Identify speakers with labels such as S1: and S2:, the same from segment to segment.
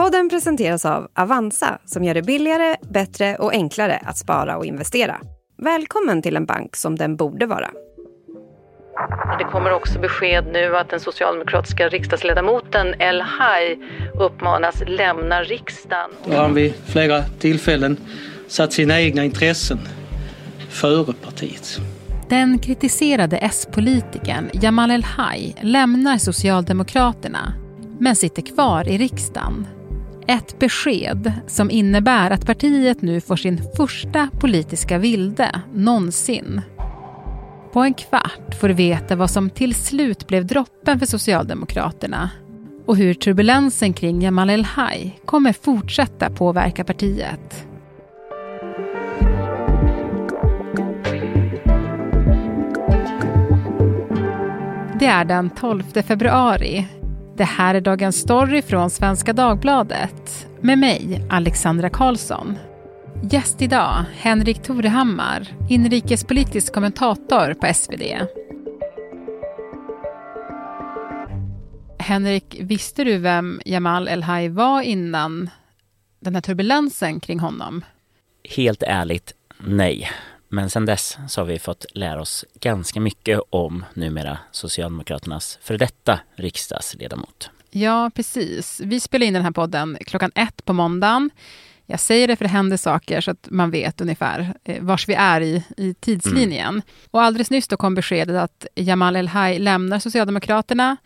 S1: Podden presenteras av Avanza som gör det billigare, bättre och enklare att spara och investera. Välkommen till en bank som den borde vara.
S2: Det kommer också besked nu att den socialdemokratiska riksdagsledamoten El Haj uppmanas lämna riksdagen.
S3: Då har han vid flera tillfällen satt sina egna intressen före partiets.
S4: Den kritiserade S-politikern Jamal El-Haj lämnar Socialdemokraterna men sitter kvar i riksdagen. Ett besked som innebär att partiet nu får sin första politiska vilde någonsin. På en kvart får du veta vad som till slut blev droppen för Socialdemokraterna och hur turbulensen kring Jamal El-Haj kommer fortsätta påverka partiet. Det är den 12 februari. Det här är Dagens Story från Svenska Dagbladet med mig, Alexandra Karlsson. Gäst idag, Henrik Torehammar, inrikespolitisk kommentator på SvD. Henrik, visste du vem Jamal El-Haj var innan den här turbulensen kring honom?
S5: Helt ärligt, nej. Men sen dess så har vi fått lära oss ganska mycket om numera Socialdemokraternas för detta riksdagsledamot.
S4: Ja, precis. Vi spelar in den här podden klockan ett på måndagen. Jag säger det för det händer saker så att man vet ungefär eh, vars vi är i, i tidslinjen. Mm. Och alldeles nyss då kom beskedet att Jamal El-Haj lämnar Socialdemokraterna,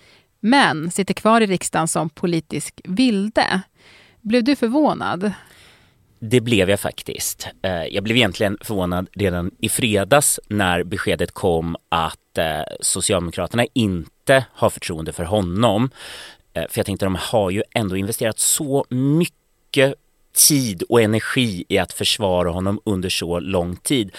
S4: men sitter kvar i riksdagen som politisk vilde. Blev du förvånad?
S5: Det blev jag faktiskt. Eh, jag blev egentligen förvånad redan i fredags när beskedet kom att eh, Socialdemokraterna inte har förtroende för honom. Eh, för jag tänkte de har ju ändå investerat så mycket tid och energi i att försvara honom under så lång tid.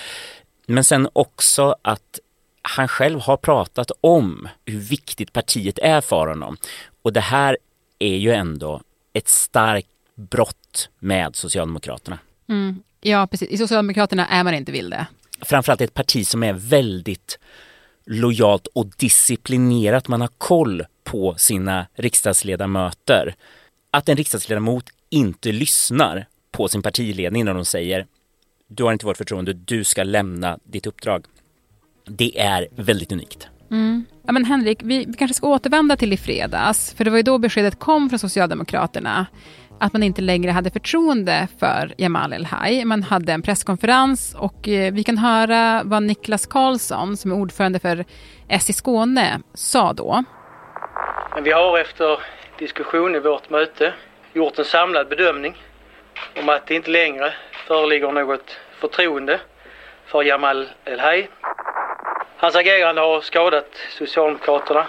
S5: Men sen också att han själv har pratat om hur viktigt partiet är för honom. Och det här är ju ändå ett starkt brott med Socialdemokraterna.
S4: Mm. Ja, precis. I Socialdemokraterna är man inte vilde.
S5: Framförallt ett parti som är väldigt lojalt och disciplinerat. Man har koll på sina riksdagsledamöter. Att en riksdagsledamot inte lyssnar på sin partiledning när de säger du har inte vårt förtroende, du ska lämna ditt uppdrag. Det är väldigt unikt.
S4: Mm. Ja, men Henrik, vi, vi kanske ska återvända till i fredags, för det var ju då beskedet kom från Socialdemokraterna att man inte längre hade förtroende för Jamal El-Haj. Man hade en presskonferens och eh, vi kan höra vad Niklas Karlsson, som är ordförande för S i Skåne, sa då.
S3: Men vi har efter diskussion i vårt möte gjort en samlad bedömning om att det inte längre föreligger något förtroende för Jamal El-Haj. Hans agerande har skadat Socialdemokraterna.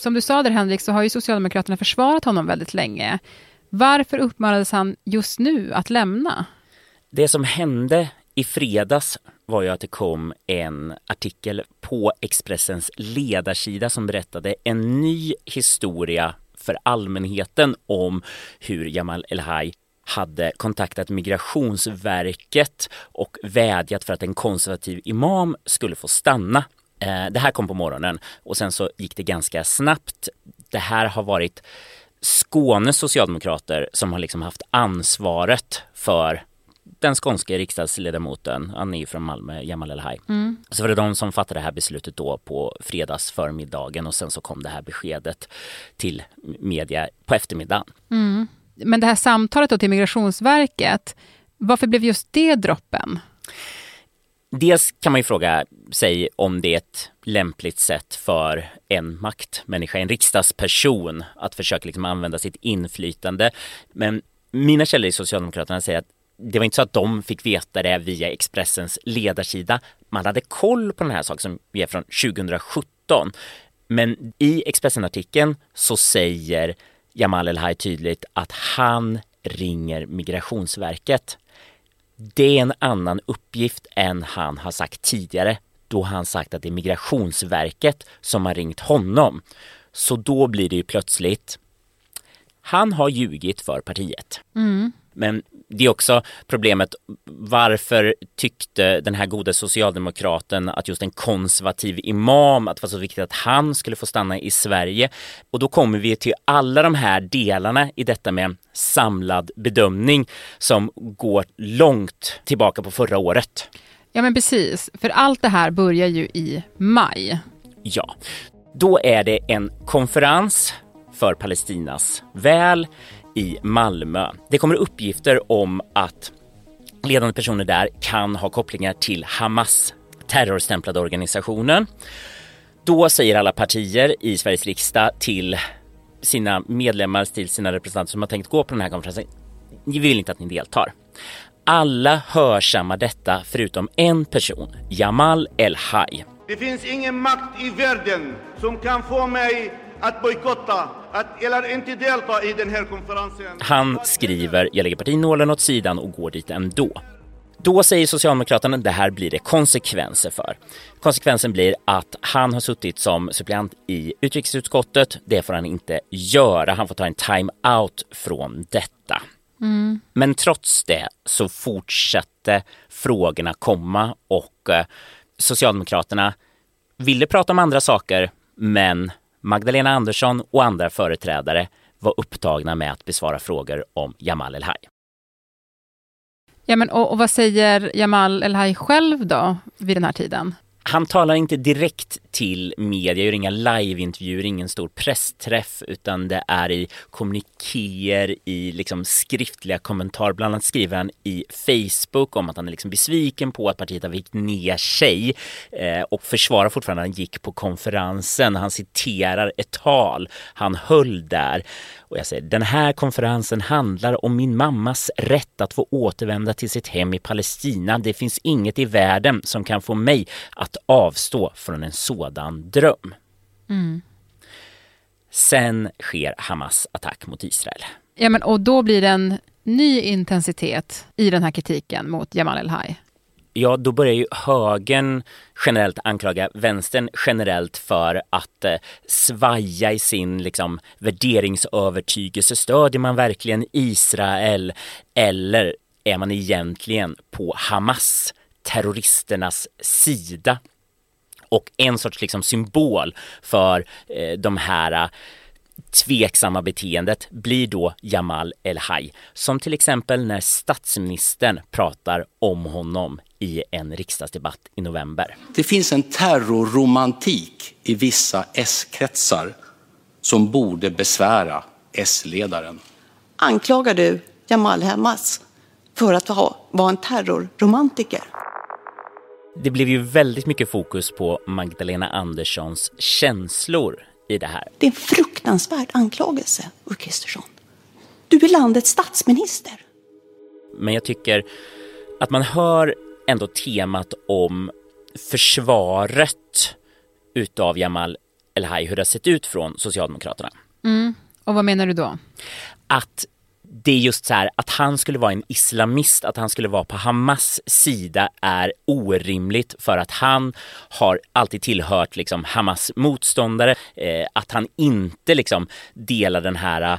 S4: Som du sa där Henrik, så har ju Socialdemokraterna försvarat honom väldigt länge. Varför uppmanades han just nu att lämna?
S5: Det som hände i fredags var ju att det kom en artikel på Expressens ledarsida som berättade en ny historia för allmänheten om hur Jamal El-Haj hade kontaktat Migrationsverket och vädjat för att en konservativ imam skulle få stanna. Eh, det här kom på morgonen och sen så gick det ganska snabbt. Det här har varit Skånes socialdemokrater som har liksom haft ansvaret för den skånske riksdagsledamoten, han är ju från Malmö, Jamal El-Haj. Mm. Så var det de som fattade det här beslutet då på fredags förmiddagen och sen så kom det här beskedet till media på eftermiddagen.
S4: Mm. Men det här samtalet då till Migrationsverket, varför blev just det droppen?
S5: Dels kan man ju fråga sig om det är ett lämpligt sätt för en maktmänniska, en riksdagsperson att försöka liksom använda sitt inflytande. Men mina källor i Socialdemokraterna säger att det var inte så att de fick veta det via Expressens ledarsida. Man hade koll på den här saken som är från 2017. Men i Expressen-artikeln så säger Jamal El-Haj tydligt att han ringer Migrationsverket. Det är en annan uppgift än han har sagt tidigare då han sagt att det är Migrationsverket som har ringt honom. Så då blir det ju plötsligt han har ljugit för partiet. Mm. Men det är också problemet, varför tyckte den här goda socialdemokraten att just en konservativ imam, att det var så viktigt att han skulle få stanna i Sverige? Och då kommer vi till alla de här delarna i detta med samlad bedömning som går långt tillbaka på förra året.
S4: Ja men precis, för allt det här börjar ju i maj.
S5: Ja, då är det en konferens för Palestinas väl i Malmö. Det kommer uppgifter om att ledande personer där kan ha kopplingar till Hamas, terrorstämplade organisationen. Då säger alla partier i Sveriges riksdag till sina medlemmar, till sina representanter som har tänkt gå på den här konferensen, vi vill inte att ni deltar. Alla hörsammar detta förutom en person, Jamal El-Haj.
S6: Det finns ingen makt i världen som kan få mig att bojkotta eller inte delta i den här konferensen.
S5: Han skriver “Jag lägger partinålen åt sidan och går dit ändå”. Då säger Socialdemokraterna att det här blir det konsekvenser för. Konsekvensen blir att han har suttit som suppleant i utrikesutskottet. Det får han inte göra. Han får ta en time-out från detta. Mm. Men trots det så fortsatte frågorna komma och eh, Socialdemokraterna ville prata om andra saker men Magdalena Andersson och andra företrädare var upptagna med att besvara frågor om Jamal El-Haj.
S4: Ja, men och, och vad säger Jamal El-Haj själv då vid den här tiden?
S5: Han talar inte direkt till media, gör inga liveintervjuer, ingen stor pressträff utan det är i kommunikéer, i liksom skriftliga kommentarer. Bland annat skriver han i Facebook om att han är liksom besviken på att partiet har vikt ner sig eh, och försvarar fortfarande att han gick på konferensen. Han citerar ett tal han höll där och jag säger den här konferensen handlar om min mammas rätt att få återvända till sitt hem i Palestina. Det finns inget i världen som kan få mig att att avstå från en sådan dröm. Mm. Sen sker Hamas attack mot Israel.
S4: Ja, men, och då blir det en ny intensitet i den här kritiken mot Jamal El-Haj
S5: ja då börjar ju högern generellt anklaga vänstern generellt för att eh, svaja i sin liksom, värderingsövertygelse. Stödjer man verkligen Israel eller är man egentligen på Hamas, terroristernas sida? Och en sorts liksom, symbol för eh, de här tveksamma beteendet blir då Jamal El-Haj som till exempel när statsministern pratar om honom i en riksdagsdebatt i november.
S7: Det finns en terrorromantik i vissa S-kretsar som borde besvära S-ledaren.
S8: Anklagar du Jamal Hamas för att vara en terrorromantiker?
S5: Det blev ju väldigt mycket fokus på Magdalena Anderssons känslor i det här.
S8: Det är en fruktansvärd anklagelse, Ulf Kristersson. Du är landets statsminister.
S5: Men jag tycker att man hör ändå temat om försvaret utav Jamal El-Haj, hur det har sett ut från Socialdemokraterna.
S4: Mm. Och vad menar du då?
S5: Att det är just så här att han skulle vara en islamist, att han skulle vara på Hamas sida är orimligt för att han har alltid tillhört liksom Hamas motståndare, eh, att han inte liksom delar den här eh,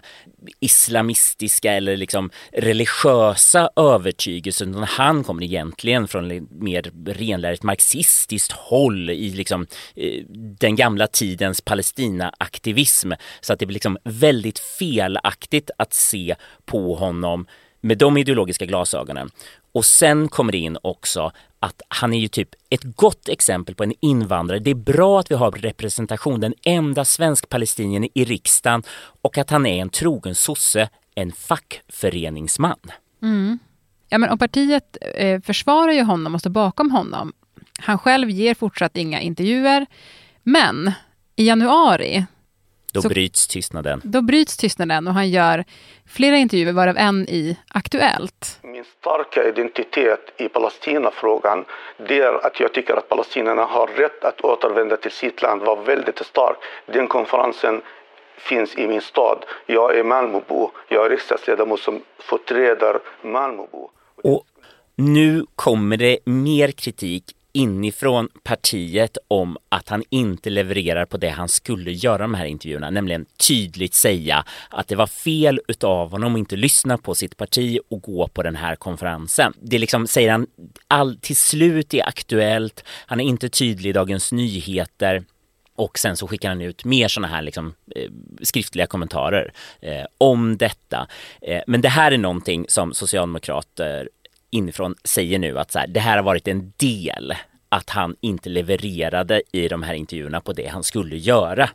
S5: islamistiska eller liksom religiösa övertygelsen utan han kommer egentligen från mer renlärigt marxistiskt håll i liksom eh, den gamla tidens Palestina-aktivism. Så att det blir liksom väldigt felaktigt att se på honom med de ideologiska glasögonen. Och sen kommer det in också att han är ju typ ett gott exempel på en invandrare. Det är bra att vi har representation, den enda svensk-palestinien i riksdagen och att han är en trogen sosse, en fackföreningsman.
S4: Mm. Ja, men och partiet eh, försvarar ju honom och står bakom honom. Han själv ger fortsatt inga intervjuer. Men i januari
S5: då så, bryts tystnaden.
S4: Då bryts tystnaden och han gör flera intervjuer, varav en i Aktuellt.
S6: Min starka identitet i Palestinafrågan, det är att jag tycker att palestinierna har rätt att återvända till sitt land, var väldigt stark. Den konferensen finns i min stad. Jag är Malmöbo. Jag är riksdagsledamot som förträder Malmöbo.
S5: Och nu kommer det mer kritik inifrån partiet om att han inte levererar på det han skulle göra de här intervjuerna, nämligen tydligt säga att det var fel utav honom att inte lyssna på sitt parti och gå på den här konferensen. Det liksom säger han all, till slut är aktuellt. Han är inte tydlig i Dagens Nyheter. Och sen så skickar han ut mer sådana här liksom, eh, skriftliga kommentarer eh, om detta. Eh, men det här är någonting som socialdemokrater inifrån säger nu att så här, det här har varit en del att han inte levererade i de här intervjuerna på det han skulle göra.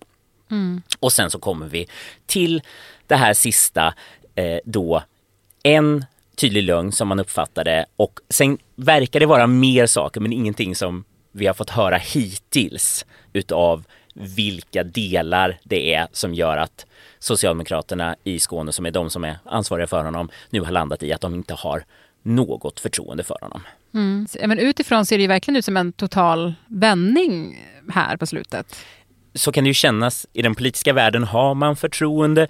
S5: Mm. Och sen så kommer vi till det här sista eh, då en tydlig lögn som man uppfattade och sen verkar det vara mer saker men ingenting som vi har fått höra hittills utav vilka delar det är som gör att Socialdemokraterna i Skåne, som är de som är ansvariga för honom, nu har landat i att de inte har något förtroende för honom.
S4: Mm. Men utifrån ser det ju verkligen ut som en total vändning här på slutet.
S5: Så kan det ju kännas. I den politiska världen har man förtroende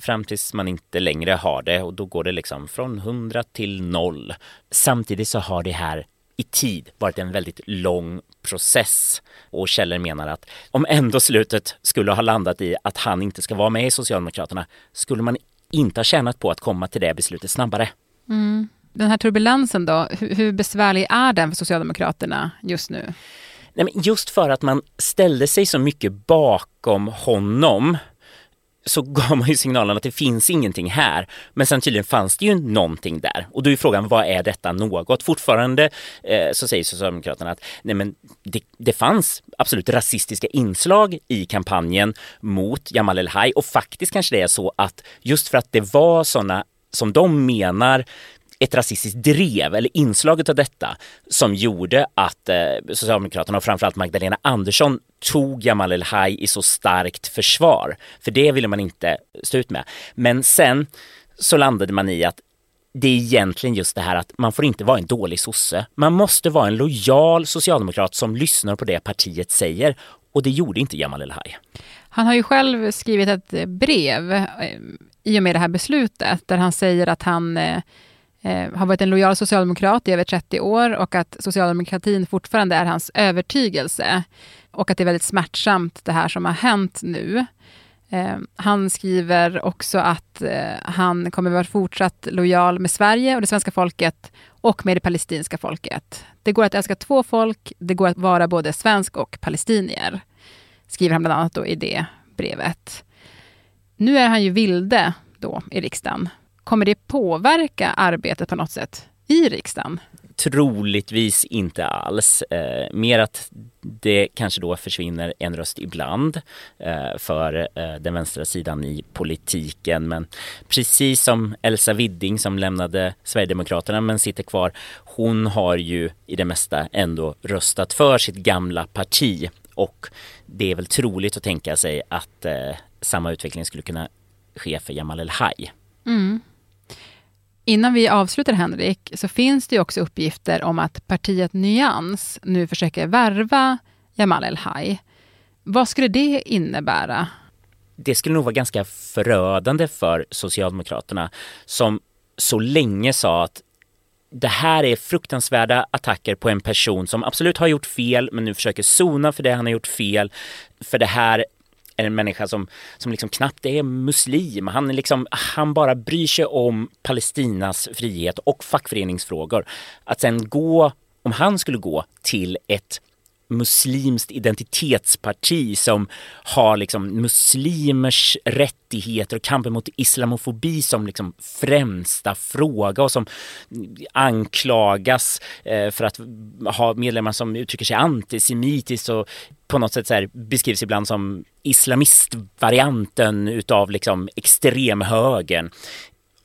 S5: fram tills man inte längre har det och då går det liksom från 100 till noll. Samtidigt så har det här i tid varit en väldigt lång process och Kjeller menar att om ändå slutet skulle ha landat i att han inte ska vara med i Socialdemokraterna skulle man inte ha tjänat på att komma till det beslutet snabbare.
S4: Mm. Den här turbulensen då, hur, hur besvärlig är den för Socialdemokraterna just nu?
S5: Nej, men just för att man ställde sig så mycket bakom honom så gav man ju signalen att det finns ingenting här. Men sen tydligen fanns det ju någonting där. Och då är frågan, vad är detta något? Fortfarande eh, så säger Socialdemokraterna att nej men det, det fanns absolut rasistiska inslag i kampanjen mot Jamal El-Haj och faktiskt kanske det är så att just för att det var sådana som de menar ett rasistiskt drev eller inslaget av detta som gjorde att eh, Socialdemokraterna och framförallt Magdalena Andersson tog Jamal El-Haj i så starkt försvar. För det ville man inte stå ut med. Men sen så landade man i att det är egentligen just det här att man får inte vara en dålig sosse. Man måste vara en lojal socialdemokrat som lyssnar på det partiet säger och det gjorde inte Jamal El-Haj.
S4: Han har ju själv skrivit ett brev eh, i och med det här beslutet där han säger att han eh, eh, har varit en lojal socialdemokrat i över 30 år och att socialdemokratin fortfarande är hans övertygelse. Och att det är väldigt smärtsamt det här som har hänt nu. Eh, han skriver också att eh, han kommer vara fortsatt lojal med Sverige och det svenska folket och med det palestinska folket. Det går att älska två folk, det går att vara både svensk och palestinier. Skriver han bland annat då i det brevet. Nu är han ju vilde då i riksdagen. Kommer det påverka arbetet på något sätt i riksdagen?
S5: Troligtvis inte alls. Eh, mer att det kanske då försvinner en röst ibland eh, för eh, den vänstra sidan i politiken. Men precis som Elsa Widding som lämnade Sverigedemokraterna men sitter kvar. Hon har ju i det mesta ändå röstat för sitt gamla parti och det är väl troligt att tänka sig att eh, samma utveckling skulle kunna ske för Jamal El-Haj. Mm.
S4: Innan vi avslutar Henrik, så finns det ju också uppgifter om att partiet Nyans nu försöker värva Jamal El-Haj. Vad skulle det innebära?
S5: Det skulle nog vara ganska förödande för Socialdemokraterna som så länge sa att det här är fruktansvärda attacker på en person som absolut har gjort fel men nu försöker sona för det han har gjort fel. För det här är en människa som, som liksom knappt är muslim. Han, är liksom, han bara bryr sig om Palestinas frihet och fackföreningsfrågor. Att sen gå, om han skulle gå till ett muslimskt identitetsparti som har liksom muslimers rättigheter och kampen mot islamofobi som liksom främsta fråga och som anklagas eh, för att ha medlemmar som uttrycker sig antisemitiskt och på något sätt så här beskrivs ibland som islamistvarianten utav liksom extremhögern.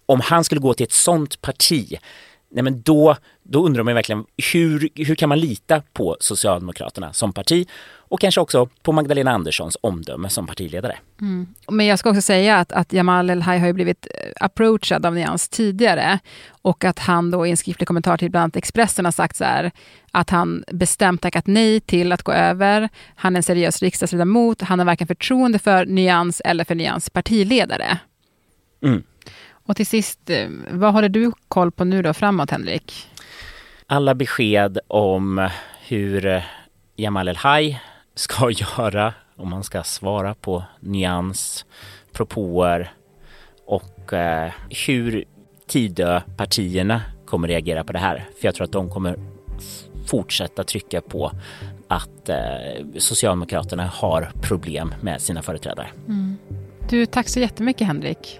S5: Om han skulle gå till ett sånt parti nej men då, då undrar man verkligen hur, hur kan man lita på Socialdemokraterna som parti och kanske också på Magdalena Anderssons omdöme som partiledare.
S4: Mm. Men jag ska också säga att, att Jamal El-Haj har blivit eh, approachad av Nyans tidigare och att han då i en skriftlig kommentar till bland annat Expressen har sagt så här, att han bestämt tackat nej till att gå över. Han är en seriös riksdagsledamot. Han har varken förtroende för Nyans eller för Nyans partiledare. Mm. Och till sist, eh, vad håller du koll på nu då framåt Henrik?
S5: Alla besked om hur eh, Jamal El-Haj ska göra om man ska svara på nyans, propåer och eh, hur Tidöpartierna kommer reagera på det här. För jag tror att de kommer fortsätta trycka på att eh, Socialdemokraterna har problem med sina företrädare. Mm.
S4: Du, tack så jättemycket Henrik.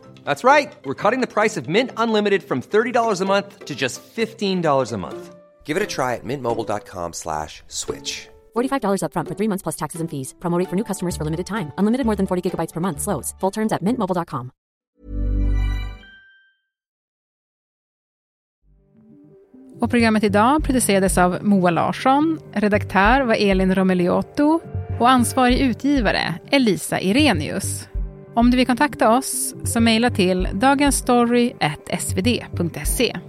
S9: That's right. We're cutting the price of Mint Unlimited from $30 a month to just $15 a month. Give it a try at mintmobile.com slash switch.
S10: $45 upfront for three months plus taxes and fees. Promote for new customers for limited time. Unlimited more than 40 gigabytes per month. Slows. Full terms at mintmobile.com.
S4: Och programmet idag producerades av Moa Larsson. Redaktör var Elin Romeliotto och ansvarig utgivare Elisa Irenius. Om du vill kontakta oss så mejla till dagensstory.svd.se.